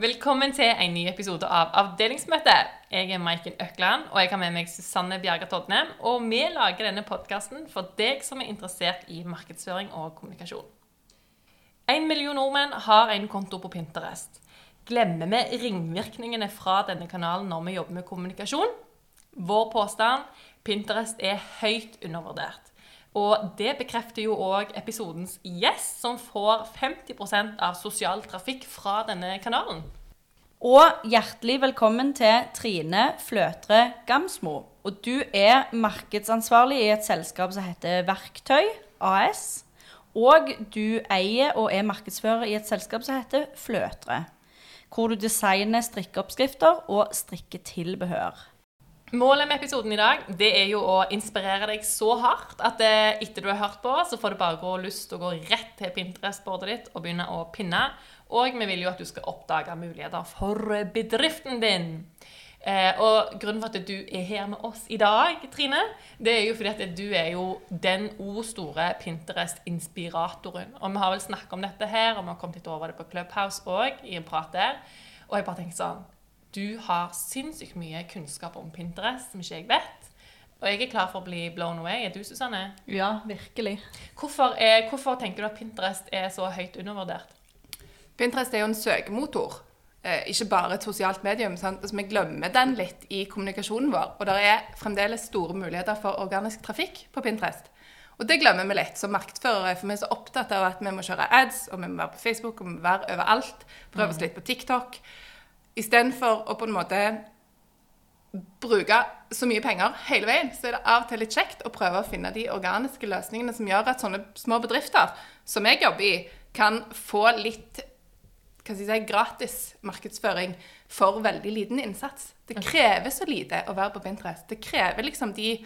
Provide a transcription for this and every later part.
Velkommen til en ny episode av Avdelingsmøte. Jeg er Maiken Økland, og jeg har med meg Susanne Bjerga Todnem. Og vi lager denne podkasten for deg som er interessert i markedsføring og kommunikasjon. En million nordmenn har en konto på Pinterest. Glemmer vi ringvirkningene fra denne kanalen når vi jobber med kommunikasjon? Vår påstand Pinterest er høyt undervurdert. Og det bekrefter jo òg episodens gjest, som får 50% av sosial trafikk fra denne kanalen. Og hjertelig velkommen til Trine Fløtre Gamsmo. Og du er markedsansvarlig i et selskap som heter Verktøy AS. Og du eier og er markedsfører i et selskap som heter Fløtre. Hvor du designer strikkeoppskrifter og strikketilbehør. Målet med episoden i dag det er jo å inspirere deg så hardt at eh, etter du har hørt på, så får du bare gå lyst til å gå rett til Pinterest-bordet ditt og begynne å pinne. Og vi vil jo at du skal oppdage muligheter for bedriften din. Eh, og grunnen for at du er her med oss i dag, Trine, det er jo fordi at du er jo den o store Pinterest-inspiratoren. Og vi har vel snakket om dette her, og vi har kommet litt over det på Clubhouse òg, i en prat der. Og jeg bare tenker sånn du har sinnssykt mye kunnskap om Pinterest som ikke jeg vet. Og jeg er klar for å bli blown away. Er du, Susanne? Ja, virkelig. Hvorfor, er, hvorfor tenker du at Pinterest er så høyt undervurdert? Pinterest er jo en søkemotor, ikke bare et sosialt medium. Altså, vi glemmer den litt i kommunikasjonen vår. Og det er fremdeles store muligheter for organisk trafikk på Pinterest. Og det glemmer vi litt som markedsførere, for vi er så opptatt av at vi må kjøre ads, og vi må være på Facebook, og vi må være overalt. Prøve oss litt på TikTok. Istedenfor å på en måte bruke så mye penger hele veien, så er det av og til litt kjekt å prøve å finne de organiske løsningene som gjør at sånne små bedrifter som jeg jobber i, kan få litt hva skal jeg si, gratis markedsføring for veldig liten innsats. Det krever så lite å være på Pinterest. Det krever liksom de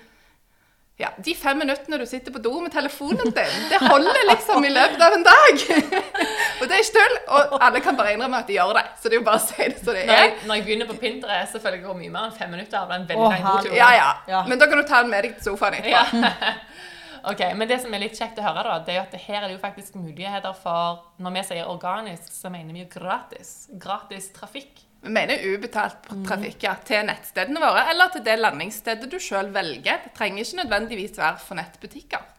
ja, De fem minuttene du sitter på do med telefonen din, det holder liksom i løpet av en dag. og det er ikke tull. Og alle kan bare innrømme at de gjør det. Så det er jo bare å si det som det Når er. jeg, når jeg begynner på Pinterest, så føler jeg går mye mer enn fem minutter. av den veldig lange godturen. Ja, ja. Ja. Men da kan du ta den med deg til sofaen etterpå. Ok, Men det som er litt kjekt å høre, da, det er at her er det jo faktisk muligheter for Når vi sier organisk, så mener vi jo gratis. Gratis trafikk. Vi mener ubetalt trafikk ja, til nettstedene våre, eller til det landingsstedet du sjøl velger. Det trenger ikke nødvendigvis være for nettbutikker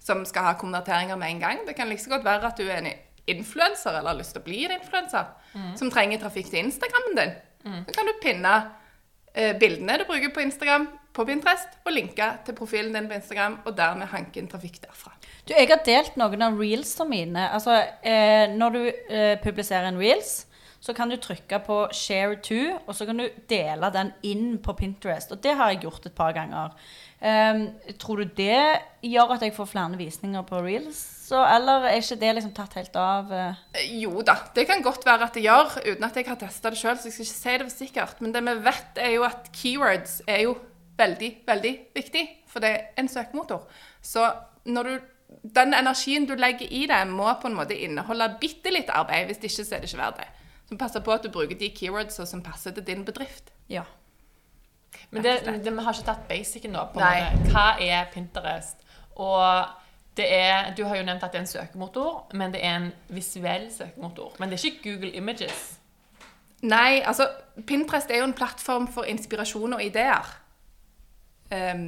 som skal ha konverteringer med en gang. Det kan like så godt være at du er en influenser, eller har lyst til å bli en influenser, som trenger trafikk til Instagrammen din. Så kan du pinne eh, bildene du bruker på Instagram, på Pinterest, og linke til profilen din på Instagram, og dermed hanke inn trafikk derfra. Du, jeg har delt noen av reelsene mine. Altså, eh, når du eh, publiserer en reels, så kan du trykke på 'share to', og så kan du dele den inn på Pinterest. Og det har jeg gjort et par ganger. Um, tror du det gjør at jeg får flere visninger på reels? Så, eller er ikke det liksom tatt helt av? Eh, Jo da, det kan godt være at det gjør, uten at jeg har testa det sjøl, så jeg skal ikke si det for sikkert. Men det vi vet, er jo at keywords er jo veldig, veldig viktig, for det er en søkemotor. Så når du den energien du legger i det, må på en måte inneholde bitte litt arbeid. Hvis ikke, så er det ikke verdt det. Så pass på at du bruker de keywords som passer til din bedrift. Ja. Men det, det, vi har ikke tatt basicen nå. på Nei. måte. Hva er Pinterest? Og det er, Du har jo nevnt at det er en søkemotor, men det er en visuell søkemotor. Men det er ikke Google Images. Nei, altså Pinterest er jo en plattform for inspirasjon og ideer. Ehm,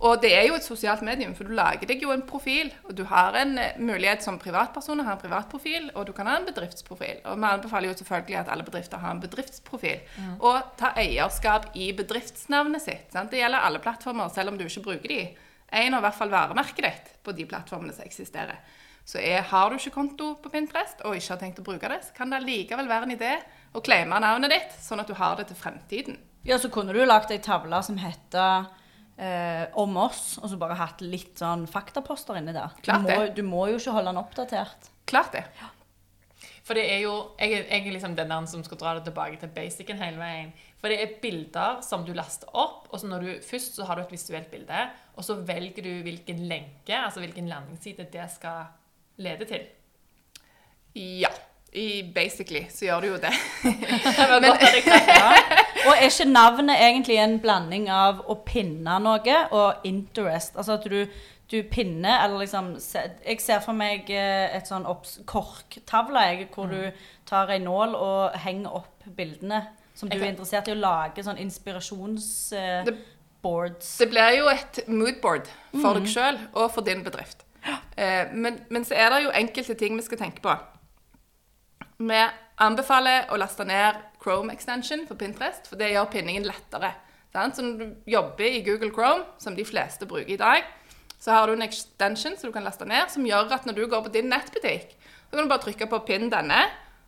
og det er jo et sosialt medium, for du lager deg jo en profil. Og du har en eh, mulighet som privatperson å ha en privatprofil, og du kan ha en bedriftsprofil. Og vi anbefaler jo selvfølgelig at alle bedrifter har en bedriftsprofil. Og ta eierskap i bedriftsnavnet sitt. Sant? Det gjelder alle plattformer, selv om du ikke bruker de. En av hvert fall varemerket ditt på de plattformene som eksisterer. Så er, har du ikke konto på Pinterest og ikke har tenkt å bruke det, så kan det likevel være en idé å claime navnet ditt, sånn at du har det til fremtiden. Ja, så kunne du lagt ei tavle som heter eh, om oss, og så bare hatt litt sånn faktaposter inni der. Klart du, må, du må jo ikke holde den oppdatert. Klart det. For det er jo Jeg, jeg er liksom den der som skal dra det tilbake til basicen hele veien. For det er bilder som du laster opp, og så når du først så har du et visuelt bilde, og så velger du hvilken lenke, altså hvilken landingsside det skal lede til. Ja. I basically så gjør du jo det. Det var godt at jeg. Og er ikke navnet egentlig en blanding av å pinne noe og interest? Altså at du, du pinner, eller liksom Jeg ser for meg eh, et sånn korktavle, hvor Mm. du tar ei nål og henger opp bildene som du er interessert i å lage sånn inspirasjonsboards. Det- Det blir jo et moodboard for deg sjøl og for din bedrift. Eh, men, men så er det jo enkelte ting vi skal tenke på. Vi anbefaler å laste ned Chrome extension for Pinterest, for det gjør pinningen lettere. Sant? Så når du jobber i Google Chrome, som de fleste bruker i dag, så har du en extension som du kan laste ned, som gjør at når du går på din nettbutikk, så kan du bare trykke på pinn denne,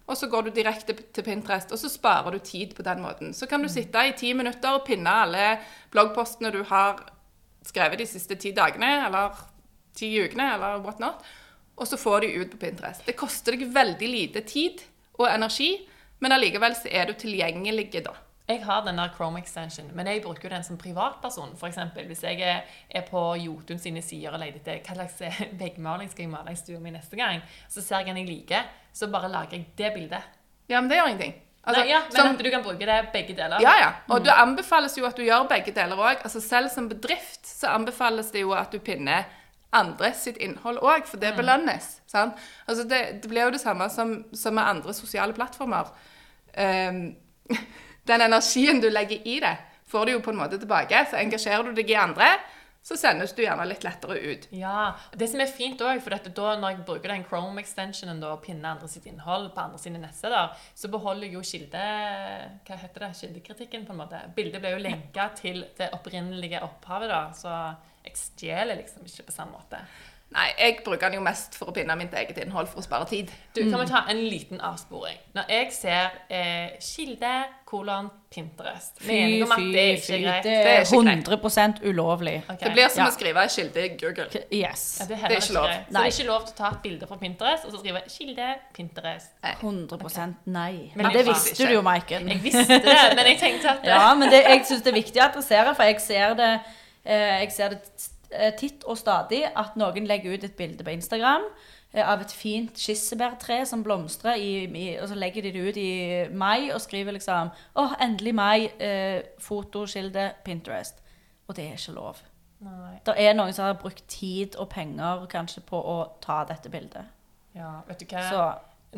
og så går du direkte til Pinterest, og så sparer du tid på den måten. Så kan du sitte i ti minutter og pinne alle bloggpostene du har skrevet de siste ti dagene, eller ti ukene, eller what not, og så få de ut på Pinterest. Det koster deg veldig lite tid og energi, men allikevel så er du tilgjengelig da. Jeg har den der Chrome extension, men jeg bruker den som privatperson. For eksempel, hvis jeg er, på Jotun sine sider og leter etter hva slags eh, veggmaling skal jeg male i stua mi neste gang, så ser jeg en jeg liker, så bare lager jeg det bildet. Ja, men det gjør ingenting. Altså, Nei, ja, men som- at du kan bruke det begge deler. Ja, ja. Og det anbefales jo at du gjør begge deler òg. Altså, selv som bedrift så anbefales det jo at du pinner andre sitt innhold òg, for det belønnes. Sant? Altså, det, det blir jo det samme som, som med andre sosiale plattformer. Ehm, den energien du legger i det, får du jo på en måte tilbake. Så engasjerer du deg i andre, så sendes du gjerne litt lettere ut. Ja, Det som er fint òg, for da når jeg bruker den Chrome-extensionen og pinner andre sitt innhold på andre sine nettsteder, så beholder jo kilde... Hva heter det? Kildekritikken, på en måte. Bildet blir jo lenka til det opprinnelige opphavet, da, så jeg stjeler liksom ikke på samme måte. Nei, jeg bruker den jo mest for å pinne mitt eget innhold for å spare tid. Du, kan vi ta en liten avsporing? Når jeg ser eh, kilde, kolon, Pinterest Fy, fy, fy. det er ikke greit. Det er ikke 100 ulovlig. Okay. Det blir som Ja. å skrive kilde i Google. Yes. Ja, det er, Det er ikke lov. greit. Så det er ikke lov til å ta et bilde fra Pinterest og så skrive 'kilde Pinterest'. 100 nei. Men Men det visste ikke. du jo, Maiken. Jeg visste det, men jeg tenkte at det... Ja, men det, jeg syns det er viktig å adressere, for jeg ser det, eh, jeg ser det titt og stadig at noen legger ut et bilde på Instagram eh, av et fint kirsebærtre som blomstrer, i, i, og så legger de det ut i mai og skriver liksom 'Å, endelig mai. Eh, fotoskilde Pinterest'. Og det er ikke lov. Nei. Det er noen som har brukt tid og penger kanskje på å ta dette bildet. Ja, vet du hva? Så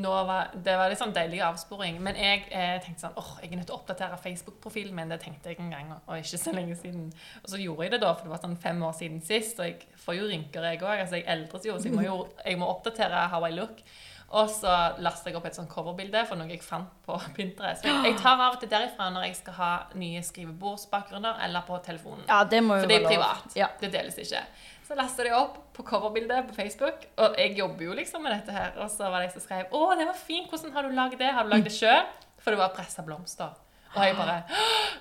var, det var litt sånn deilig avsporing, men jeg eh, tenkte sånn åh, jeg er nødt til å oppdatere Facebook-profilen min. Det tenkte jeg en gang, og ikke så lenge siden. Og så gjorde jeg det da, for det var sånn fem år siden sist, og jeg får jo rynker, jeg òg. Altså, jeg eldres jo, så jeg må jo jeg må oppdatere how I look. Og så lastet jeg opp et sånt coverbilde for noe jeg fant på Pinterest. Jeg, jeg tar av og til derifra når jeg skal ha nye skrivebordsbakgrunner eller på telefonen. ja, det må jo For det er privat. Ja. Det deles ikke. Så lasta jeg opp på coverbildet på Facebook, og jeg jobber jo liksom med dette her. Og så var det jeg som skrev 'Å, det var fint. Hvordan har du lagd det? Har du lagd det sjøl?' For det var pressa blomster. Og jeg bare!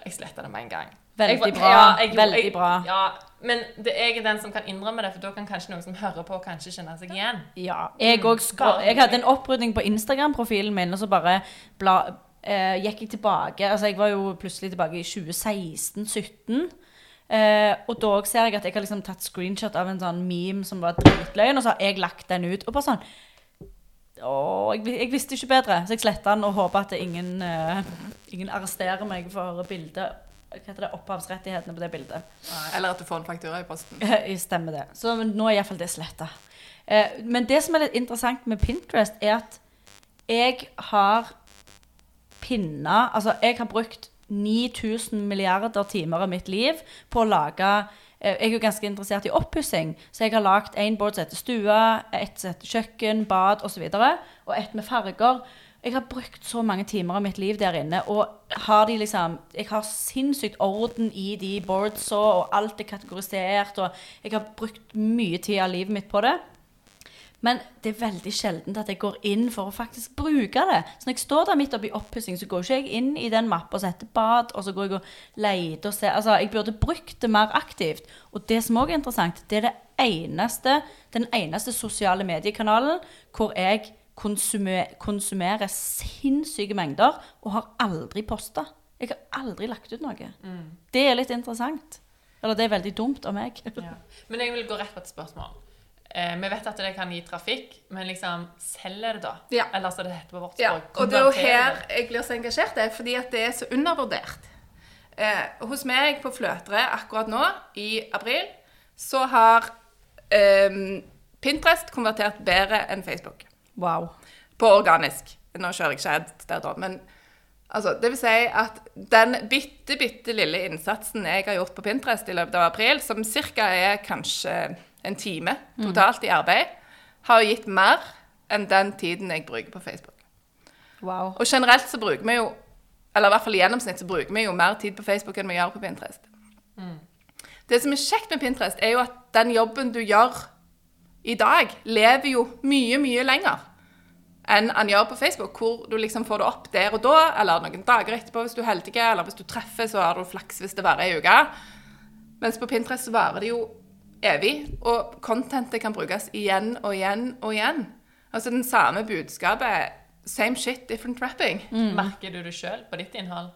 Jeg sletta det med en gang. Veldig Jeg bra, Ja, jeg, veldig jeg, bra. Ja, men det, jeg er den som kan innrømme det, for da kan kanskje noen som hører på, kanskje kjenne seg igjen. Ja. Jeg, Mm. skal, jeg hadde en opprydning på Instagram-profilen min, og så bare bla, eh, gikk jeg tilbake. Altså, jeg var jo plutselig tilbake i 2016-17. Eh, og da ser jeg at jeg har liksom tatt screenshot av en sånn meme som var dritløgn, og så har jeg lagt den ut. Og bare sånn Å, jeg, jeg visste ikke bedre, så jeg sletta den og håper at ingen, uh, ingen arresterer meg for bildet Hva heter det? Opphavsrettighetene på det bildet. Eller at du får en faktura i posten. jeg Stemmer det. Så nå er iallfall det sletta. Eh, men det som er litt interessant med Pinterest, er at jeg har pinna Altså, jeg har brukt 9000 milliarder timer av mitt liv på å lage eh, Jeg er jo ganske interessert i oppussing, så jeg har lagd en board som heter stue, et som heter kjøkken, bad osv., og, og et med farger. Jeg har brukt så mange timer av mitt liv der inne, og har de liksom Jeg har sinnssykt orden i de boardsa, og alt er kategorisert, og jeg har brukt mye tid av livet mitt på det. Men det er veldig sjelden at jeg går inn for å faktisk bruke det. Så når jeg står der midt oppi oppussing, så går ikke jeg inn i den mappa som heter bad, og så går jeg og leter og ser Altså, jeg burde brukt det mer aktivt. Og det som òg er interessant, det er det eneste, den eneste sosiale mediekanalen hvor jeg konsumer, konsumerer sinnssyke mengder og har aldri posta. Jeg har aldri lagt ut noe. Det er litt interessant. Eller det er veldig dumt av meg. Ja. Men jeg vil gå rett på et spørsmål. Eh, vi vet at det kan gi trafikk, men liksom selger det da? Ja. Eller så det heter på vårt Ja, språk. og det er jo her jeg blir så engasjert, det er fordi at det er så undervurdert. Eh, hos meg på Fløtre akkurat nå, i april, så har eh, Pinterest konvertert bedre enn Facebook. Wow. På organisk. Nå kjører jeg ikke ad der, da, men altså, det vil si at den bitte, bitte lille innsatsen jeg har gjort på Pinterest i løpet av april, som ca. er kanskje en time totalt i arbeid, har gitt mer enn den tiden jeg bruker på Facebook. wow. Og generelt så bruker vi jo, eller i hvert fall i gjennomsnitt, så bruker vi jo mer tid på Facebook enn vi gjør på Pinterest. Det som er kjekt med Pinterest, er jo at den jobben du gjør i dag, lever jo mye, mye lenger enn han gjør på Facebook, hvor du liksom får det opp der og da, eller noen dager etterpå hvis du er heldig, eller hvis du treffer, så har du flaks hvis det varer ei uke. Mens på Pinterest så varer det jo evig, og contentet kan brukes igjen og igjen og igjen. Altså den samme budskapet, same shit, different wrapping. Merker du det sjøl på ditt innhold?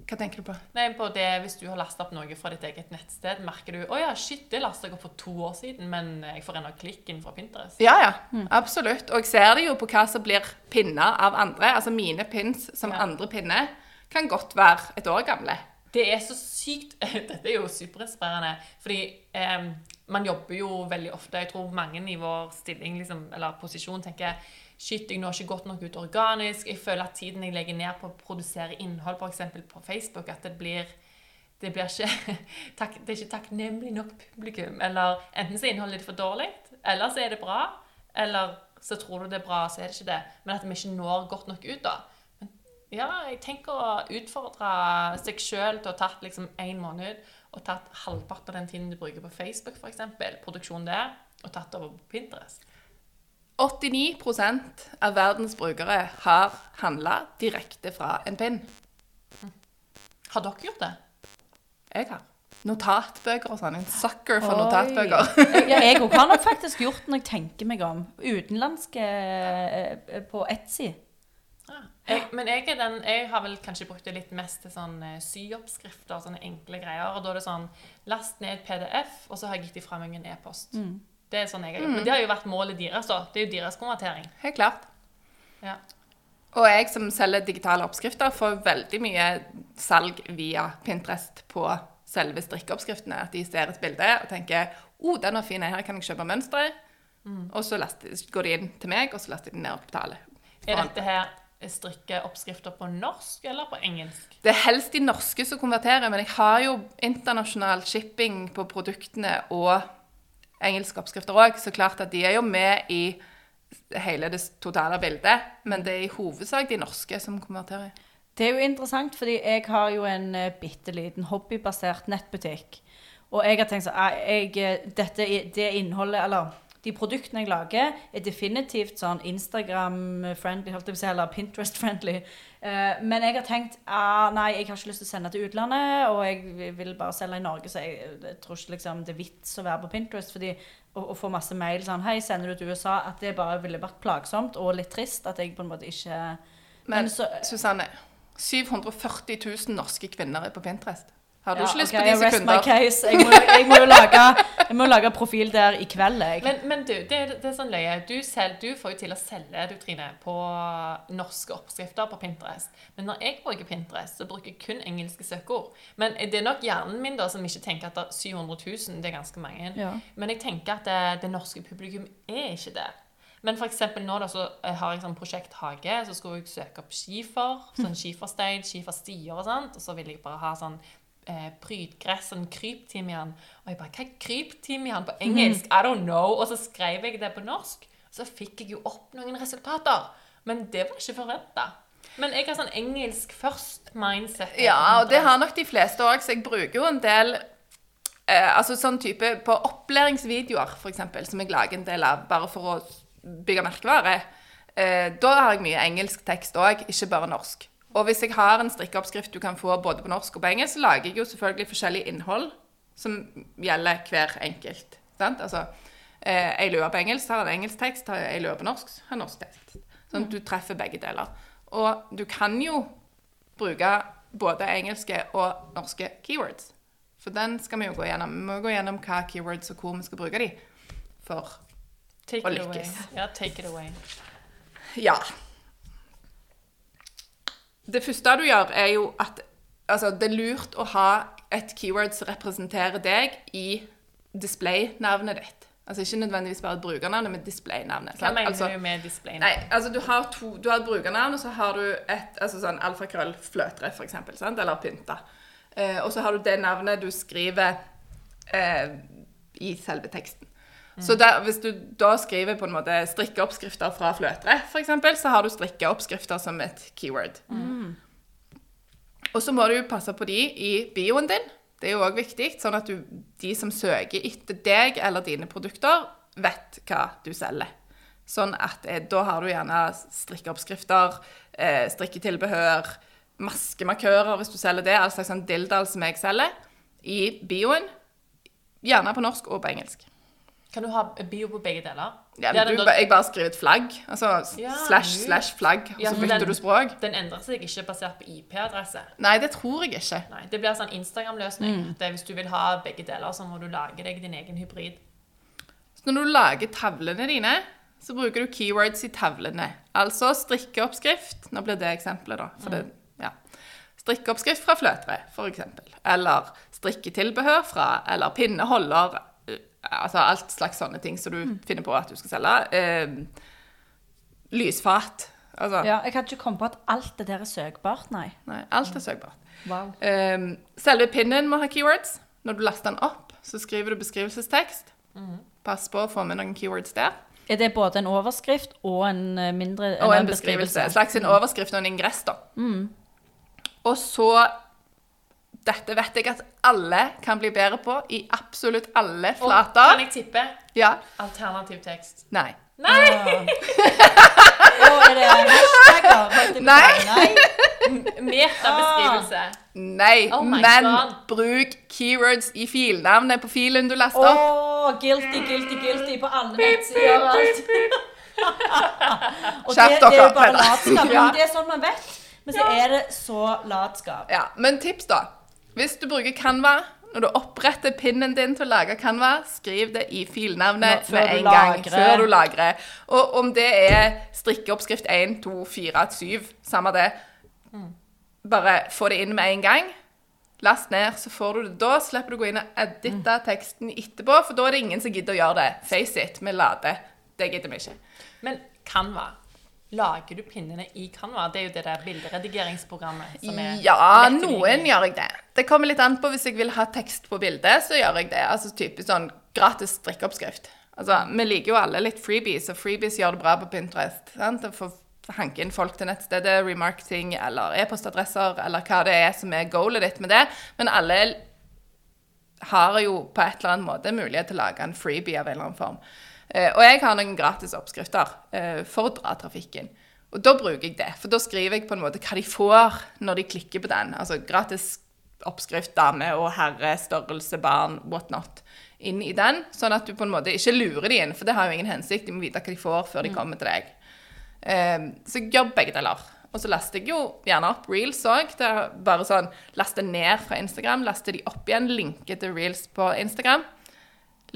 Hva tenker du på? Nei, på det Hvis du har lasta opp noe fra ditt eget nettsted, merker du å ja, shit, det lasta jeg opp for to år siden, men jeg får ennå klikken fra Pinterest. Ja, ja. Absolutt. Og jeg ser det jo på hva som blir pinna av andre. Altså mine pins som Ja. andre pinner kan godt være et år gamle. Det er så sykt Dette er jo superinspirerende. Fordi eh, man jobber jo veldig ofte Jeg tror mange i vår stilling liksom, eller posisjon tenker Shit, jeg når ikke godt nok ut organisk. Jeg føler at tiden jeg legger ned på å produsere innhold, f.eks. på Facebook, at det blir det blir ikke, det er ikke takknemlig nok publikum. Eller enten så er innholdet ditt for dårlig, eller så er det bra. Eller så tror du det er bra, så er det ikke det. Men at vi ikke når godt nok ut, da. Ja, jeg tenker å utfordre seg sjøl til å ha tatt liksom én måned og tatt halvparten av den tiden du bruker på Facebook, f.eks., produksjon der, og tatt over på Pinterest. 89 av verdens brukere har handla direkte fra en pinn. Har dere gjort det? Jeg har. Notatbøker og sånn. En sucker for Oi. notatbøker. ja, jeg òg har nok faktisk gjort det når jeg tenker meg om. Utenlandske eh, på Etsy. Ja. Jeg, men jeg, den, jeg har vel kanskje brukt det litt mest til sånn syoppskrifter og sånne enkle greier. Og da er det sånn Last ned PDF, og så har jeg gitt ifra meg en e-post. Det er sånn jeg har gjort. Men det har jo vært målet deres, da. Det er jo deres konvertering. Helt klart. Ja. Og jeg som selger digitale oppskrifter, får veldig mye salg via Pinterest på selve strikkeoppskriftene. At de ser et bilde og tenker oh, den var fin, her kan jeg kjøpe mønsteret. Og så går de inn til meg, og så laster de ned og betaler. Er dette her strikkeoppskrifter på norsk eller på engelsk? Det er helst de norske som konverterer, men jeg har jo internasjonal shipping på produktene og engelske oppskrifter òg, så klart at de er jo med i hele det totale bildet, men det er i hovedsak de norske som konverterer. Det er jo interessant, fordi jeg har jo en uh, bitte liten hobbybasert nettbutikk. Og jeg har tenkt sånn jeg, eh, dette, Det innholdet, eller de produktene jeg lager, er definitivt sånn Instagram-friendly, eller Pinterest-friendly. Eh, men jeg har tenkt ah, nei, jeg har ikke lyst til å sende til utlandet, og jeg vil bare selge i Norge, så jeg, jeg tror ikke liksom, det er vits å være på Pinterest. fordi å, få masse mail sånn Hei, sender du til USA? At det bare ville vært plagsomt og litt trist. At jeg på en måte ikke Men så, Susanne, 740 000 norske kvinner er på Pinterest. Har du Ja, ikke lyst okay, på de sekunder? Jeg må, jeg må lage, jeg må lage profil der i kveld, jeg. Men, men du, det, det er sånn løye. Du, selv, du får jo til å selge, du Trine, på norske oppskrifter på Pinterest. Men når jeg bruker Pinterest, så bruker jeg kun engelske søkeord. Men det er nok hjernen min da som ikke tenker at det er 700 000, det er ganske mange. Ja. Men jeg tenker at det, det norske publikum er ikke det. Men for nå da, så eh, har jeg sånn prosjekt hage, så skulle jeg søke opp skifer, sånn skiferstein, skiferstier og sånt, og så ville jeg bare ha sånn eh, prydgress, sånn kryptimian. Og jeg bare, hva er kryptimian på engelsk? I don't know. Og så skrev jeg det på norsk, så fikk jeg jo opp noen resultater. Men det var ikke forventet. Men jeg har sånn engelsk først mindset. Ja, og det har nok de fleste òg, så jeg bruker jo en del eh, Altså sånn type på opplæringsvideoer, for eksempel, som jeg lager en del av bare for å bygge merkevare. Eh, da har jeg mye engelsk tekst òg, ikke bare norsk. Og hvis jeg har en strikkeoppskrift du kan få både på norsk og på engelsk, så lager jeg jo selvfølgelig forskjellig innhold som gjelder hver enkelt. Sant? Altså, eh, ei lue på engelsk har en engelsk tekst, har ei lue på norsk har en norsk tekst. Sånn at du treffer begge deler. Og du kan jo bruke både engelske og norske keywords. For den skal vi jo gå gjennom. Vi må gå gjennom hva keywords og hvor vi skal bruke de. For Take å lykkes. Ja, take it away. ja. Det første du gjør, er jo at altså, det er lurt å ha et keyword som representerer deg i display-navnet ditt. Altså ikke nødvendigvis bare et brukernavn, men display-navnet. Hva mener altså, du med display? Nei, altså du har, to, du har et brukernavn, og så har du et altså sånn alfakrøll fløtre, for eksempel, sant? eller pynta. Eh, og så har du det navnet du skriver eh, i selve teksten. Så der, hvis du da skriver på en måte strikkeoppskrifter fra fløtere, eksempel, så har du strikkeoppskrifter som et keyword. Og så må du passe på de i bioen din. Det er jo òg viktig, sånn at du, de som søker etter deg eller dine produkter, vet hva du selger. Sånn at eh, da har du gjerne strikkeoppskrifter, eh, strikketilbehør, maskemarkører hvis du selger det, all slags sånn dildal som jeg selger, i bioen. Gjerne på norsk og på engelsk. Kan du ha bio på begge deler? Ja, men du, jeg bare skriver et flagg, altså Ja, slash slash flagg, og Ja, så bytter den- du språk. Den endrer seg ikke basert på IP-adresse. Nei, det tror jeg ikke. Nei, Det blir sånn Instagram-løsning. Mm. Hvis du vil ha begge deler, så må du lage deg din egen hybrid. Så når du lager tavlene dine, så bruker du keywords i tavlene. Altså strikkeoppskrift. Nå blir det eksempelet, da. For det, ja. Strikkeoppskrift fra fløtre, eksempel. Eller strikketilbehør fra, eller pinneholder. Eh, Altså alt slags sånne ting som du finner på at du skal selge. Eh, lysfat. Altså, Ja, jeg hadde ikke kommet på at alt det der er søkbart, nei. nei, alt er søkbart. Wow. Eh, selve pinnen må ha keywords. Når du laster den opp, så skriver du beskrivelsestekst. Pass på å få med noen keywords der. Er det både en overskrift og en mindre mindre Og en beskrivelse. En slags en overskrift og en ingress, da. Og så Dette vet jeg at alle kan bli bedre på i absolutt alle Og flater. kan jeg tippe? Ja. Alternativ tekst. Nei. Nei! Og er det hashtagger? Nei. Metabeskrivelse. Nei, Oh men God. bruk keywords i filnavnet på filen du laster opp. Oh, guilty, guilty, guilty på alle nettsider og alt. og det, det er jo bare latskap. Men det er sånn man vet. Men så er det så latskap. Ja, Men tips, da. Hvis du bruker Canva når du oppretter pinnen din til å lage Canva, skriv det i filnavnet Nå, med en gang før du lagrer. Og om det er strikkeoppskrift 1, 2, 4, 7, samme det. Bare få det inn med en gang. Last ned, så får du det da. Slipper du å gå inn og edite teksten etterpå, for da er det ingen som gidder å gjøre det. Face it, vi lader. Det gidder vi ikke. Men Canva. Lager du pinnene i Canva? Det er jo det der bilderedigeringsprogrammet som er Ja, noen gjør jeg det. Det kommer litt an på hvis jeg vil ha tekst på bildet, så gjør jeg det. Altså typisk sånn gratis strikkeoppskrift. Altså, vi liker jo alle litt freebies, og freebies gjør det bra på Pinterest. Sant? Og får hanke inn folk til nettstedet, remarketing eller e-postadresser, eller hva det er som er goalet ditt med det. Men alle har jo på et eller annet måte mulighet til å lage en freebie av en eller annen form. Eh, og jeg har noen gratis oppskrifter eh, for å dra trafikken. Og da bruker jeg det, for da skriver jeg på en måte hva de får når de klikker på den. Altså gratis oppskrift, dame og herre, størrelse, barn, what not, inn i den. Sånn at du på en måte ikke lurer de inn, for det har jo ingen hensikt. De må vite hva de får før de kommer til deg. Um, så jeg gjør begge deler. Og så laster jeg jo gjerne opp reels òg. Bare sånn laste ned fra Instagram, laste de opp igjen, linke til reels på Instagram.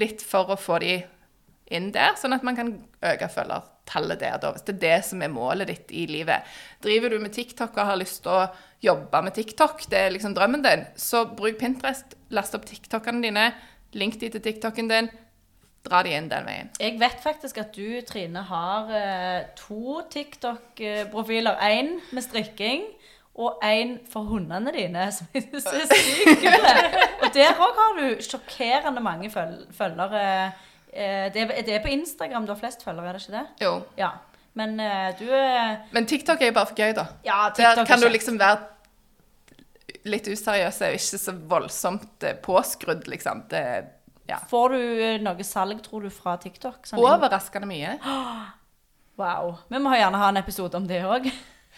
Litt for å få de inn der, sånn at man kan øke følgertallet der, da, hvis det er det som er målet ditt i livet. Driver du med TikTok og har lyst til å jobbe med TikTok, det er liksom drømmen din, så bruk Pinterest, last opp TikTokene dine, link de til TikToken din, dra de inn den veien. Jeg vet faktisk at du, Trine, har eh, to TikTok-profiler. Én med strikking. Og én for hundene dine, som jeg synes er sykt kule. Og der òg har du sjokkerende mange føl følgere. Eh, det, er, på Instagram du har flest følgere, er det ikke det? Jo. Ja. Men eh, du Men TikTok er jo bare for gøy, da. Ja, Der TikTok kan er du liksom være litt useriøse og ikke så voldsomt eh, påskrudd, liksom. Det, ja. Får du eh, noe salg, tror du, fra TikTok? Sånn- Overraskende mye. Wow. Vi må gjerne ha en episode om det òg.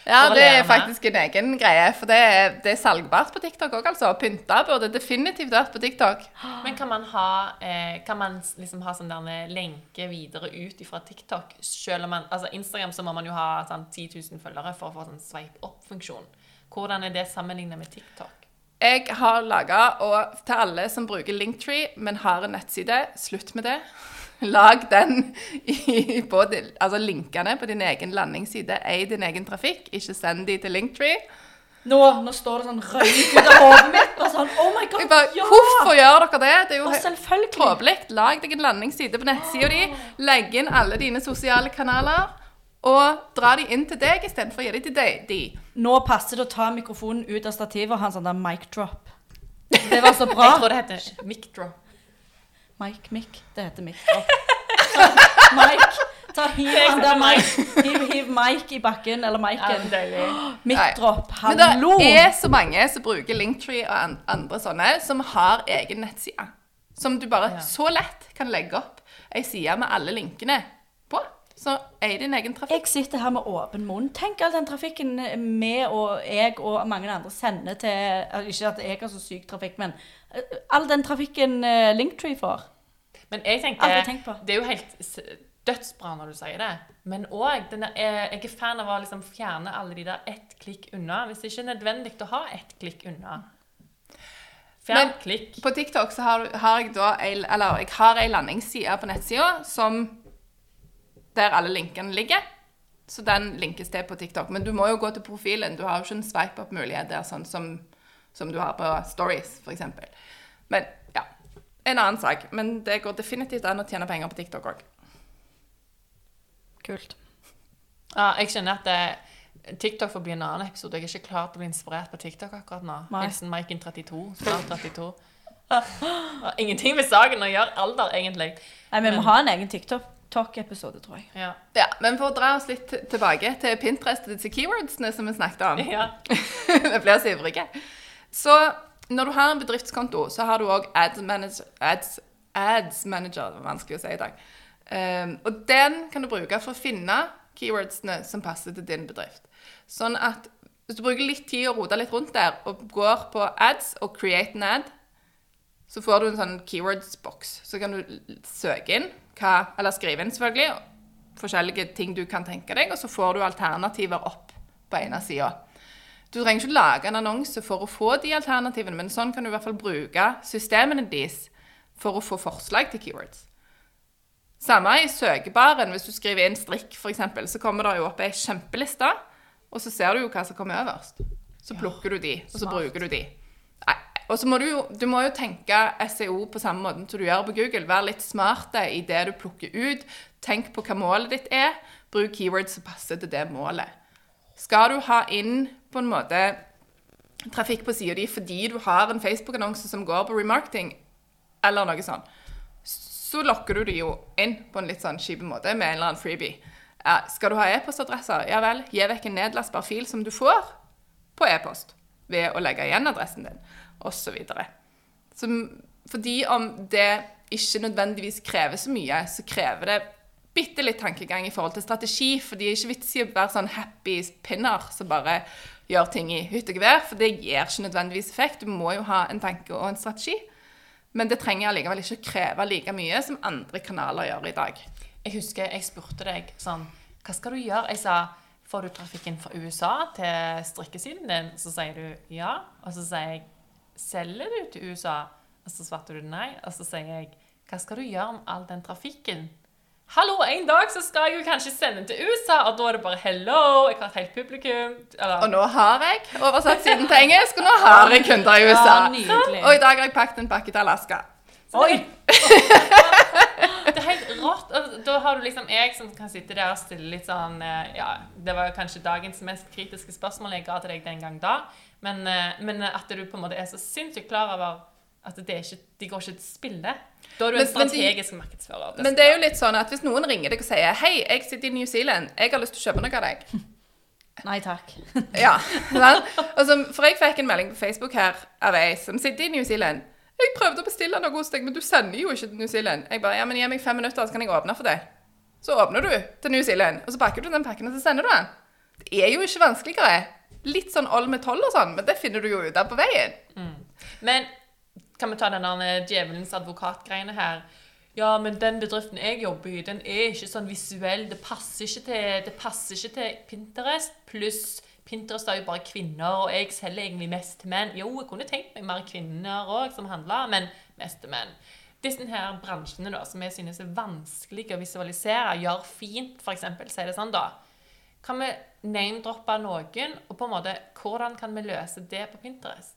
Ja, det er faktisk en egen greie. For det er, det er salgbart på TikTok òg, altså. Pynta burde definitivt vært på TikTok. Men kan man ha, eh, kan man liksom ha sånn der en lenke videre ut fra TikTok? Selv om man, altså Instagram så må man jo ha sånn 10 000 følgere for å få sånn swipe opp-funksjon. Hvordan er det sammenlignet med TikTok? Jeg har laga, og til alle som bruker Linktree, men har en nettside, slutt med det. Lag den i, både, altså linkene på din egen landingsside. Ei din egen trafikk, ikke send de til Linktree. Nå, nå står det sånn røyk ut av hodet mitt. Og sånn, oh my god, Jeg bare, ja! Hvorfor gjør dere det? Det er jo Og tåpelig. Lag deg en landingsside på nettsida di. Legg inn alle dine sosiale kanaler. Og dra de inn til deg istedenfor å gi de til deg. De. Nå passer det å ta mikrofonen ut av stativet og ha en sånn der mic drop. Det var så bra. Jeg tror det heter mic drop. Mic, mic. Det heter mic drop. Mic. Ta hiv mic. Hiv, hiv mic i bakken, eller Ja, Nei. drop. Men det er så mange som bruker Linktree og andre sånne, som har egen nettside. Som du bare Ja. så lett kan legge opp ei side med alle linkene. Så er din egen trafikk. Jeg sitter her med åpen munn. Tenk all den trafikken vi og jeg og mange andre sender til eh, Ikke at jeg har så syk trafikk, men eh, all den trafikken eh, Linktree får. Men jeg tenker, tenkt på. det er jo helt dødsbra når du sier det. Men òg Jeg er fan av å liksom fjerne alle de der ett klikk unna. Hvis det ikke er nødvendig å ha ett klikk unna. Fjern Men- klikk. På TikTok så har, har jeg da ei, eller jeg har ei landingsside på nettsida som der alle linkene ligger. Så den linkes til på TikTok. Men du må jo gå til profilen. Du har jo ikke en swipe up-mulighet der, sånn som, som du har på Stories, f.eks. Men ja. En annen sak. Men det går definitivt an å tjene penger på TikTok òg. Kult. Ja, jeg kjenner at det, TikTok får bli en annen episode. Jeg er ikke klar til å bli inspirert på TikTok akkurat nå. Hilsen Maiken32. Snart 32. Ingenting med saken å gjøre. Alder, egentlig. Nei, Vi må ha en egen TikTok-episode, tror jeg. Ja. Ja, men for å dra oss litt tilbake til Pinterest og disse keywordsene som vi snakket om. ja. Vi blir så ivrige. Så når du har en bedriftskonto, så har du òg ads manager, ads, ads manager. Det var vanskelig å si i dag. Um, og den kan du bruke for å finne keywordsene som passer til din bedrift. Sånn at hvis du bruker litt tid og roter litt rundt der, og går på ads og create an ad, så får du en sånn keywords-boks. Så kan du søke inn, hva, eller skrive inn selvfølgelig, forskjellige ting du kan tenke deg, og så får du alternativer opp på ene sida. Du trenger ikke lage en annonse for å få de alternativene, men sånn kan du i hvert fall bruke systemene deres for å få forslag til keywords. Samme i søkebaren. Hvis du skriver inn strikk, f.eks., så kommer det jo opp ei kjempeliste, og så ser du jo hva som kommer øverst. Så plukker du de, og så bruker du de. Og så må du jo, du må jo tenke SEO på samme måte som du gjør på Google. Vær litt smarte i det du plukker ut. Tenk på hva målet ditt er. Bruk keywords som passer til det målet. Skal du ha inn på en måte trafikk på sida di fordi du har en Facebook-annonse som går på remarketing, eller noe sånt, så lokker du de jo inn på en litt sånn kjip måte med en eller annen freebie. Ja, skal du ha e-postadresser? Ja vel, gi vekk en nedlastbar fil som du får på e-post ved å legge igjen adressen din, osv. Fordi om det ikke nødvendigvis krever så mye, så krever det bitte litt tankegang i forhold til strategi. For det er ikke vits i å være sånn happy pinner som bare gjør ting i hytt og gevær, for det gir ikke nødvendigvis effekt. Du må jo ha en tanke og en strategi. Men det trenger allikevel ikke å kreve like mye som andre kanaler gjør i dag. Jeg husker jeg spurte deg sånn Hva skal du gjøre? Jeg sa Får du trafikken fra USA til strikkesiden din? Så sier du ja. Og så sier jeg Selger du til USA? Og så svarte du nei. Og så sier jeg Hva skal du gjøre med all den trafikken? Hallo, en dag så skal jeg jo kanskje sende den til USA, og da er det bare hello, jeg har et helt publikum. Eller, Og nå har jeg oversatt siden til engelsk, og nå har jeg kunder i USA. Ja, og i dag har jeg pakket en pakke til Alaska. Oi! Det er helt rått. Og da har du liksom jeg som kan sitte der og stille litt sånn eh, Ja, det var kanskje dagens mest kritiske spørsmål jeg ga til deg den gang da. Men, eh, men at du på en måte er så sinnssykt klar over at det er ikke, de går ikke til spille. Da er du en strategisk men de- markedsfører. Men det er jo litt sånn at hvis noen ringer deg og sier Hei, jeg sitter i New Zealand, jeg har lyst til å kjøpe noe av deg. Nei takk. Ja? Altså, For jeg fikk en melding på Facebook her av ei som sitter i New Zealand. Jeg prøvde å bestille noe hos deg, men du sender jo ikke til New Zealand. Jeg bare, ja, men Gi meg fem minutter, så kan jeg åpne for deg. Så åpner du til New Zealand, og så pakker du den pakken, og så sender du den. Det er jo ikke vanskeligere. Litt sånn all metall og sånn, men det finner du jo ut av på veien. Men kan vi ta den der djevelens advokat-greiene her? Ja, men den bedriften jeg jobber i, den er ikke sånn visuell. Det passer ikke til, det passer ikke til Pinterest. Pluss Pinterest er jo bare kvinner, og jeg selger egentlig mest til menn. Jo, jeg kunne tenkt meg mer kvinner òg som handler, men mest til menn. Disse her bransjene da, som jeg synes er vanskelig å visualisere, gjør fint, f.eks. sier det sånn, da. Kan vi name-droppe noen, og på en måte, hvordan kan vi løse det på Pinterest?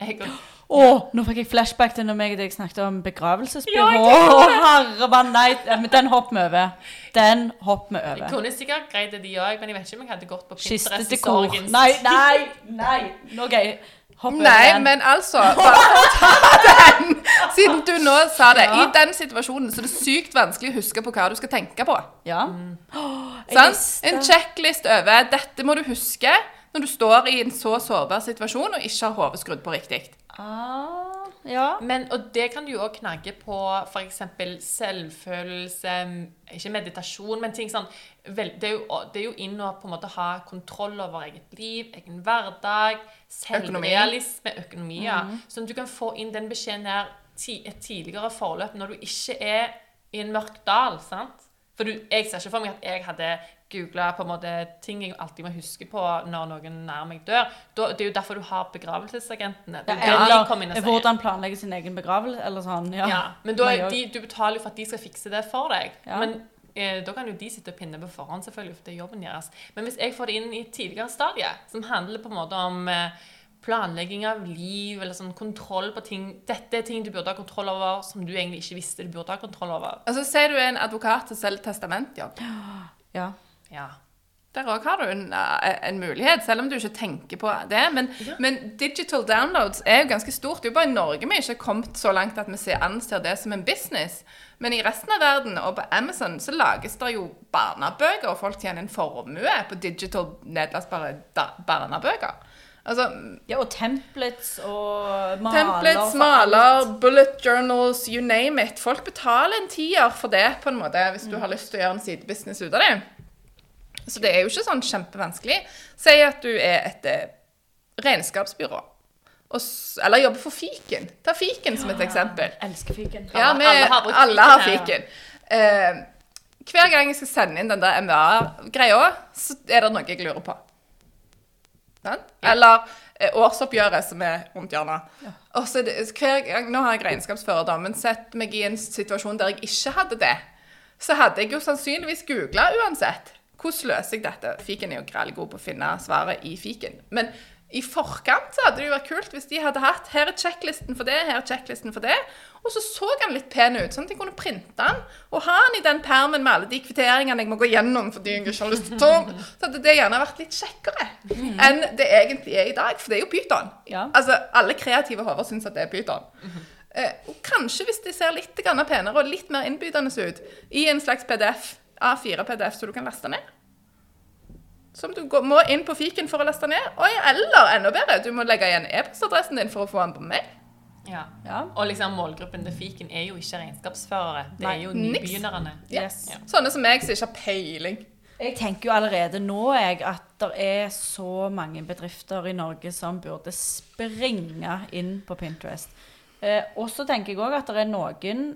Å, oh, nå fikk jeg flashback til når meg og deg snakket om begravelsesbyrå. Ja, oh, herre nei, men den hopper vi over. Den hopper vi over. jeg kunne sikkert greid det, de òg, men jeg vet ikke om jeg hadde gått på Pinterest i sorgens Nei, nei, nei. Nå gøy. Hopp over Nei, men altså bare for å ta den, Siden du nå sa det. Ja. I den situasjonen så er det sykt vanskelig å huske på hva du skal tenke på. Ja. Mm. Visste. En checklist over dette må du huske når du står i en så sårbar situasjon og ikke har hodet skrudd på riktig. Ah, ja. Men, og det kan du jo også knagge på f.eks. selvfølelse, ikke meditasjon, men ting sånn vel, det, er jo, det er jo inn å på en måte ha kontroll over eget liv, egen hverdag, selvrealisme, økonomi. ja. Sånn at du kan få inn den beskjeden her ti, et tidligere forløp når du ikke er i en mørk dal. sant? For du, jeg ser ikke for meg at jeg hadde googla på en måte ting jeg alltid må huske på når noen nær meg dør. Da, det er jo derfor du har begravelsesagentene. Det er kommer Eller hvordan planlegge sin egen begravelse, eller sånn. Ja. Ja, men da, de, du betaler jo for at de skal fikse det for deg. Ja. Men eh, da kan jo de sitte og pinne på forhånd, selvfølgelig, for det er jobben deres. Men hvis jeg får det inn i et tidligere stadie, som handler på en måte om eh, planlegging av liv, eller sånn kontroll på ting Dette er ting du burde ha kontroll over, som du egentlig ikke visste du burde ha kontroll over. Altså, Sier du er en advokat som selger testament, Ja. Ja. Der òg har du en, eh, en mulighet, selv om du ikke tenker på det. Men, men digital downloads er jo ganske stort. Det er jo bare i Norge vi ikke har kommet så langt at vi ser, anser det som en business. Men i resten av verden og på Amazon så lages det jo barnebøker, og folk tjener en formue på digital nedlastbare barnebøker. Altså, ja, og templates og maler. Templates, maler, bullet journals, you name it. Folk betaler en tier for det, på en måte, hvis du har lyst til å gjøre en sidebusiness ut av det. Så det er jo ikke sånn kjempevanskelig. Si at du er et eh, regnskapsbyrå. Og, eller jobber for fiken. Ta fiken som et eksempel. Elsker fiken. Ja, vi, alle har alle har fiken fiken. Eh, hver gang jeg skal sende inn den der MVA-greia, så er det noe jeg lurer på. Sant? Eller eh, årsoppgjøret som er rundt hjørnet. Er det, hver gang, Nå har jeg regnskapsfører, da, men sett meg i en situasjon der jeg ikke hadde det, så hadde jeg jo sannsynligvis googla uansett. Hvordan løser jeg dette? Fiken er jo greit god på å finne svaret i fiken. Men i forkant så hadde det jo vært kult hvis de hadde hatt her er sjekklisten for det, her er sjekklisten for det. Og så så han litt pen ut, sånn at jeg kunne printe den og ha den i den permen med alle de kvitteringene jeg må gå gjennom fordi jeg ikke har lyst til å ta. Så hadde det gjerne vært litt kjekkere enn det egentlig er i dag, for det er jo Pyton. Ja. Altså, alle kreative hoder syns at det er Pyton. Eh, og kanskje hvis de ser litt penere og litt mer innbydende ut i en slags PDF, A4-PDF, som du kan laste ned. Som du går, må inn på fiken for å laste ned. Oi, eller enda bedre, du må legge igjen e-postadressen din for å få den på mail. Ja. Ja. Og liksom målgruppen til fiken er jo ikke regnskapsførere. Det Nei, er jo nybegynnerne. Yes. Ja. Sånne som meg som ikke har peiling. Jeg tenker jo allerede nå jeg, at det er så mange bedrifter i Norge som burde springe inn på Pinterest. Eh, og så tenker jeg òg at det er noen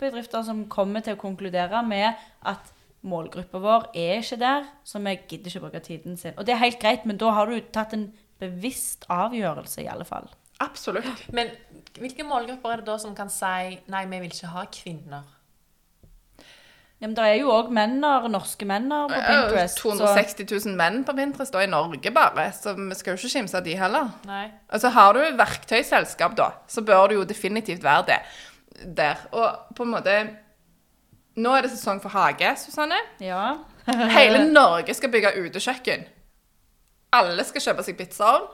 bedrifter som kommer til å konkludere med at målgruppa vår er ikke der, så vi gidder ikke å bruke tiden sin. Og det er helt greit, men da har du tatt en bevisst avgjørelse, i alle fall. Absolutt. Men hvilke målgrupper er det da som kan si nei, vi vil ikke ha kvinner? Ja, men det er jo òg menner, norske menner på er Pinterest. så- 260 000 menn på Pinterest og i Norge bare, så vi skal jo ikke kimse av de heller. Nei. Altså Har du verktøyselskap, da, så bør du jo definitivt være det der. Og på en måte Nå er det sesong for hage, Susanne. Ja. Hele Norge skal bygge utekjøkken. Alle skal kjøpe seg pizzaovn.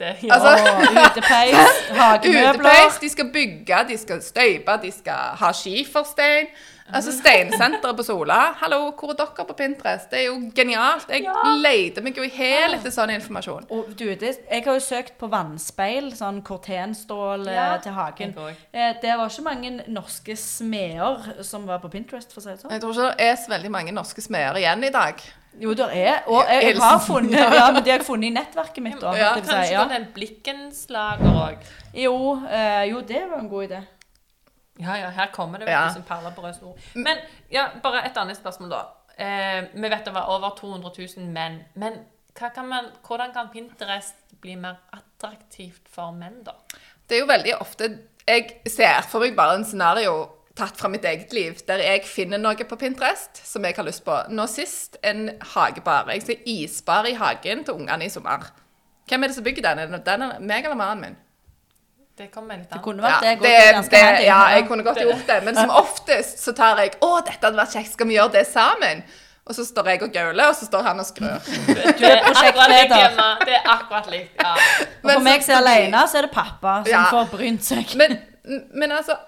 Ja, Altså, utepeis, hagemøbler. Utepeis. De skal bygge, de skal støype, de skal ha skiferstein. Altså Steinsenteret på Sola. Hallo, hvor er dere på Pinterest? Det er jo genialt. Jeg leter meg jo i hæl etter sånn informasjon. Og du, det, jeg har jo søkt på vannspeil, sånn kortenstål eh, Ja, til hagen. òg. Eh, det var ikke mange norske smeder som var på Pinterest, for å si det sånn. Jeg tror ikke det er så veldig mange norske smeder igjen i dag. Jo, det er. Og jeg, jeg har funnet Ja, men det har jeg funnet i nettverket mitt. Da, Ja, kanskje si, ja. ja. den blikkenslager òg. Jo, øh, jo, det var en god idé. Ja, ja, her kommer det vet Ja. som perler på rød snor. Men ja, bare et annet spørsmål, da. Eh, vi vet det var over 200 000 menn. Men kan man, hvordan kan Pinterest bli mer attraktivt for menn, da? Det er jo veldig ofte Jeg ser for meg bare en scenario tatt fra mitt eget liv, der jeg finner noe på Pinterest som jeg har lyst på. Nå sist en hagebar. Jeg ser isbar i hagen til ungene i sommer. Hvem er det som bygger den? Er det den meg eller mannen min? Det kommer litt Det an. kunne vært Ja, det. det, det, ja, jeg kunne godt gjort det, men som oftest så tar jeg 'Å, dette hadde vært kjekt, skal vi gjøre det sammen?' Og så står jeg og gauler, og så står han og skrur. Du er akkurat likt prosjektleder. hjemme. Det er akkurat likt. Ja. Og Men for meg som er alene, så er det pappa som Ja. får brynt seg. Men, men altså,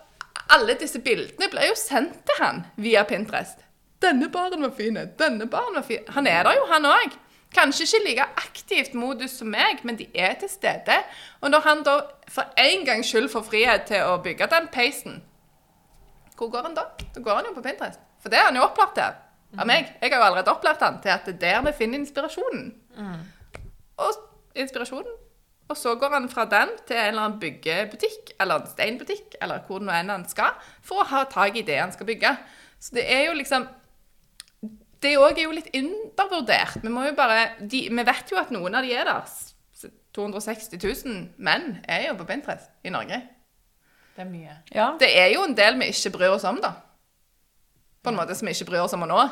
alle disse bildene ble jo sendt til han via Pinterest. 'Denne baren var fin. Denne baren var fin.' Han er der jo, han òg. Kanskje ikke like aktivt modus som meg, men de er til stede. Og når han da for en gangs skyld får frihet til å bygge den peisen, hvor går han da? Da går han jo på Pinterest. For det er han jo opplært til av meg. Jeg har jo allerede opplært han til at det er der vi finner inspirasjonen. Og inspirasjonen. Og så går han fra den til en eller annen byggebutikk, eller en steinbutikk, eller hvor nå enn han skal, for å ha tak i det han skal bygge. Så det er jo liksom Det òg er jo litt undervurdert. Vi må jo bare de, Vi vet jo at noen av de er der. 260 000 menn er jo på Pinterest i Norge. Det er mye. Ja. Det er jo en del vi ikke bryr oss om, da. På en måte som vi ikke bryr oss om nå,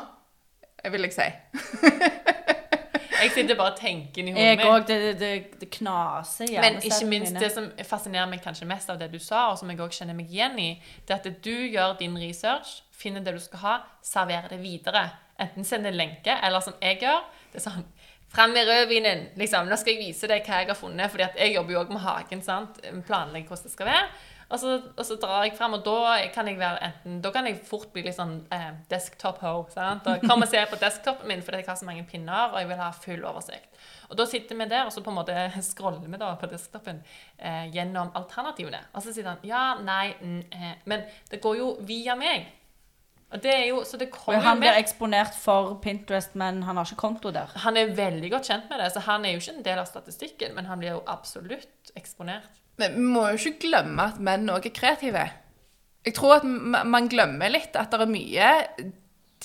vil jeg si. Jeg sitter bare og tenker i Jeg hodet òg. mitt. Det, det, det, det knaser i Men ikke minst mine. det som fascinerer meg kanskje mest av det du sa, og som jeg også kjenner meg igjen i, det er at du gjør din research, finner det du skal ha, serverer det videre. Enten sender lenke, eller som jeg gjør, det er sånn Fram med rødvinen! Liksom, nå skal jeg vise deg hva jeg har funnet. fordi at jeg jobber jo òg med hagen. sant? Planlegger hvordan det skal være. Og så, og så drar jeg frem, og da kan jeg enten, da kan jeg fort bli litt sånn eh, desktop-ho. sant? Og Kom og se på desktopen min fordi jeg har så mange pinner, og jeg vil ha full oversikt. Og da sitter vi der, og så på en måte scroller vi da på desktopen eh, gjennom alternativene. Og så sier han ja, nei, mm, eh. Men det går jo via meg. Og det er jo, så det Og han blir eksponert for Pinterest, men han har ikke konto der. Han er veldig godt kjent med det, så han er jo ikke en del av statistikken, men han blir jo absolutt eksponert. Men vi må jo ikke glemme at menn òg er kreative. Jeg tror at man glemmer litt at det er mye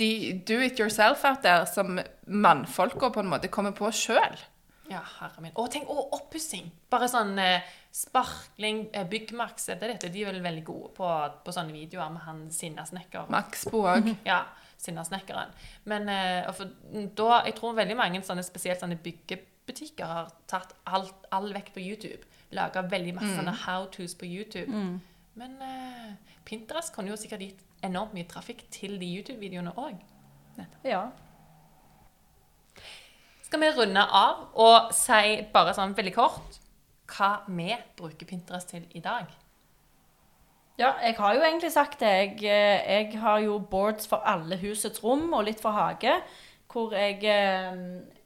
de do it yourself out der som mannfolka på en måte kommer på sjøl. Ja, herre min. Å, tenk, å, oppussing! Bare sånn eh, sparkling, eh, byggmaks, er det dette? De er vel veldig gode på, på sånne videoer med han sinnasnekker. Maxbo òg. Ja, sinnasnekkeren. Men eh, for, da, jeg tror veldig mange sånne, spesielt sånne byggebutikker har tatt alt, all vekk på YouTube. Laga veldig masse sånne how-tos på YouTube. Men uh, Pinterest kunne jo sikkert gitt enormt mye trafikk til de YouTube-videoene òg. Ja. Skal vi runde av og si bare sånn veldig kort hva vi bruker Pinterest til i dag? Ja, jeg har jo egentlig sagt det. Jeg, eh, jeg har jo boards for alle husets rom og litt for hage, hvor jeg, eh,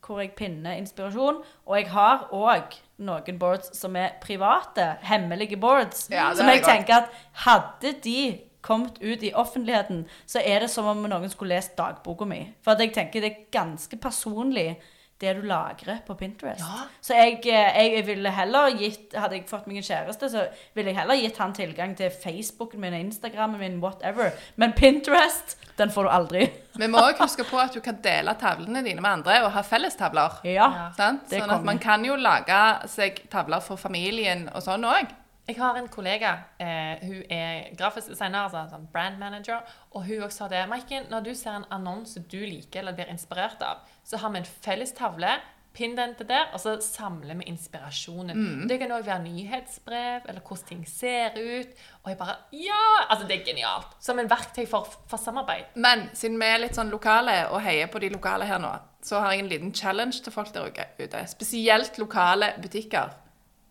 hvor jeg pinner inspirasjon. Og jeg har òg noen boards som er private, hemmelige boards. Ja, som jeg godt. tenker at hadde de kommet ut i offentligheten, så er det som om noen skulle lest dagboka mi. For at jeg tenker det er ganske personlig det du lagrer på Pinterest. Ja. Så jeg, eh, jeg ville heller gitt Hadde jeg fått meg en kjæreste, så ville jeg heller gitt han tilgang til Facebooken min, Instagramen min, whatever. Men Pinterest, den får du aldri. Vi må òg huske på at du kan dele tavlene dine med andre og ha fellestavler. Ja. Sånn at man kan jo lage seg tavler for familien og sånn òg. Jeg har en kollega, eh, hun er grafisk designer, altså sånn brand manager, og hun også sa det. Maiken, når du ser en annonse du liker eller blir inspirert av, så har vi en felles tavle. Pinn den til der, og så samler vi inspirasjonen. Det kan òg være nyhetsbrev, eller hvordan ting ser ut. Og jeg bare Ja! Altså, det er genialt. Som en verktøy for, for samarbeid. Men siden vi er litt sånn lokale og heier på de lokale her nå, så har jeg en liten challenge til folk der ute. Spesielt lokale butikker.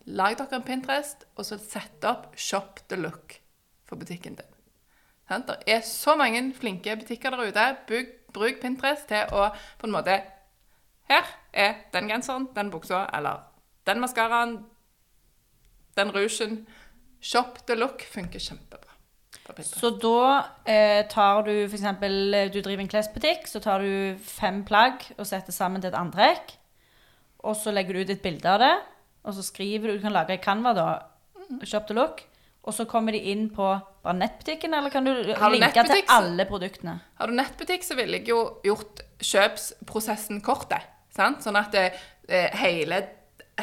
Lag dere en Pinterest, og så sett opp Shop the Look for butikken din. Det er så mange flinke butikker der ute. Bruk, bruk Pinterest til å på en måte Her er den genseren, den buksa, eller den maskaraen, den rougen. Shop the Look funker kjempebra. Så da eh, tar du f.eks. Du driver en klesbutikk, så tar du fem plagg og setter sammen til et antrekk. Og så legger du ut et bilde av det, og så skriver du Du kan lage i Canva, da. Shop the look. Og så kommer de inn på bare nettbutikken, eller kan du du linke til alle produktene? Har du nettbutikk, så ville jeg jo gjort kjøpsprosessen kort. Sånn at det, hele,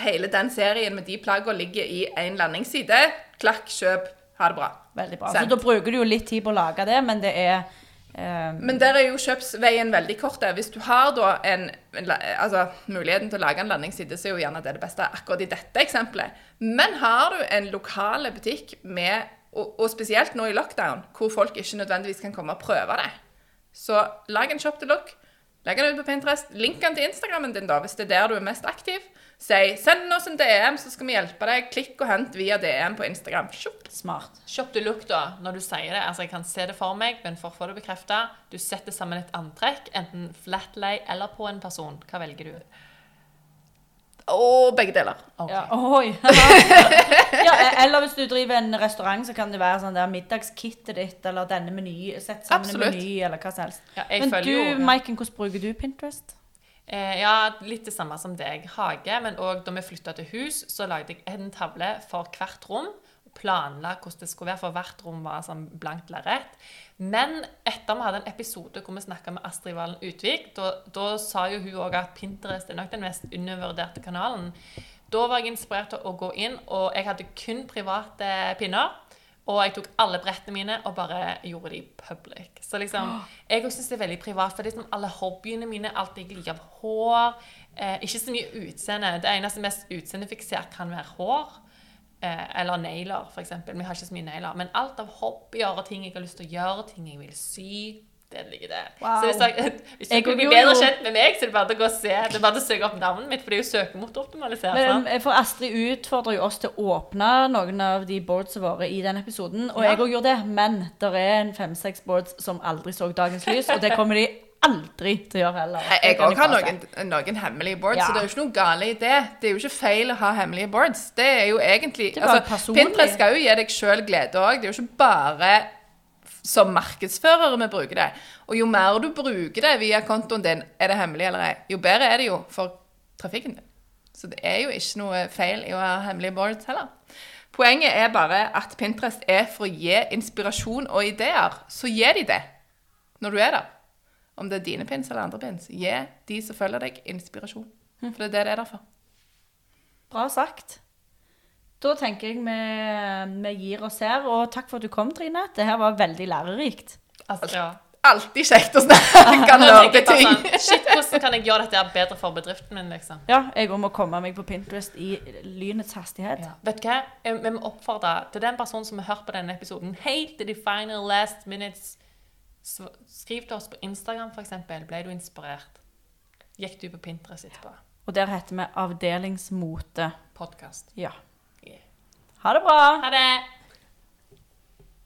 hele den serien med de plaggene ligger i én landingsside. Klakk, kjøp. Ha det bra. Veldig bra. Sent. Så da bruker du jo litt tid på å lage det, men det er eh, Men der er jo kjøpsveien veldig kort. Hvis du har da en, en altså, muligheten til å lage en landingsside, så er jo gjerne det det beste akkurat i dette eksempelet. Men har du en lokal butikk med, og, og spesielt nå i lockdown, hvor folk ikke nødvendigvis kan komme og prøve det, så lag en shop to look. Legg den ut på Pinterest. Link den til Instagrammen din, da, hvis det er der du er mest aktiv. Si 'send oss en DM, så skal vi hjelpe deg'. Klikk og hent via DM på Instagram. Shop. smart. Shop to look, da, når du sier det. Altså, jeg kan se det for meg, men for å få det bekrefta Du setter sammen et antrekk, enten flatlay eller på en person. Hva velger du? Og begge deler. Okay. Ja, oi. ja, eller hvis du driver en restaurant, så kan det være sånn der middagskittet ditt, eller denne meny, sett sammen Absolutt. en meny, eller hva som helst. Ja, jeg Men du, jo- ja. Maiken, hvordan bruker du Pinterest? Eh, ja, litt det samme som deg. Hage, men òg da vi flytta til hus, så lagde jeg en tavle for hvert rom. Planla hvordan det skulle være, for hvert rom var sånn blankt lerret. Men etter vi hadde en episode hvor vi snakka med Astrid Valen Utvik, da, da sa jo hun òg at Pinterest er nok den mest undervurderte kanalen. Da var jeg inspirert til å gå inn, og jeg hadde kun private pinner. Og jeg tok alle brettene mine og bare gjorde de public. Så liksom, Jeg syns det er veldig privat. For liksom alle hobbyene mine, alt jeg liker av hår eh, Ikke så mye utseende. Det eneste mest utseendefiksert kan være hår. Eh, eller negler, f.eks. Vi har ikke så mye negler. Men alt av hobbyer og ting jeg har lyst til å gjøre, ting jeg vil sy, det ligger der. Wow. Så hvis dere, hvis Jeg dere vil bli bedre kjent med meg, så er det bare å gå og se. Det er bare å søke opp navnet mitt, for det er jo søkemotoroptimalisert. sant? Men, eh, for Astrid utfordrer jo oss til å åpne noen av de boardsene våre i den episoden, og Ja. jeg òg gjorde det, men det er en fem-seks boards som aldri så dagens lys, og det kommer de aldri til å gjøre heller. Jeg, jeg òg har noen, noen hemmelige boards, Ja. så det er jo ikke noe galt i det. Det er jo ikke feil å ha hemmelige boards. Det er jo egentlig er altså. Pinterest skal jo gi deg sjøl glede òg. Det er jo ikke bare som markedsførere vi bruker det. Og jo mer du bruker det via kontoen din, er det hemmelig eller ei, jo bedre er det jo for trafikken din. Så det er jo ikke noe feil i å ha hemmelige boards heller. Poenget er bare at Pinterest er for å gi inspirasjon og ideer. Så gi de det når du er der. Om det er dine pins eller andre pins. Gi de som følger deg, inspirasjon. For det er det det er der for. Bra sagt. Da tenker jeg vi, vi gir oss her, og takk for at du kom, Trine. Det her var veldig lærerikt. Altså, ja. Alltid kjekt å snakke om nerdeting. sånn, Shit, hvordan kan jeg gjøre dette bedre for bedriften min, liksom? Ja, jeg òg må komme meg på Pinterest i lynets hastighet. Ja. Vet du hva? Vi må oppfordre til den personen som har hørt på denne episoden helt til de final last minutes. Skriv til oss på Instagram, eksempel. Ble du inspirert? Gikk du på Pinterest etterpå? Og der heter vi Avdelingsmote. Podkast. Ja. Yeah. Ha det bra! Ha det!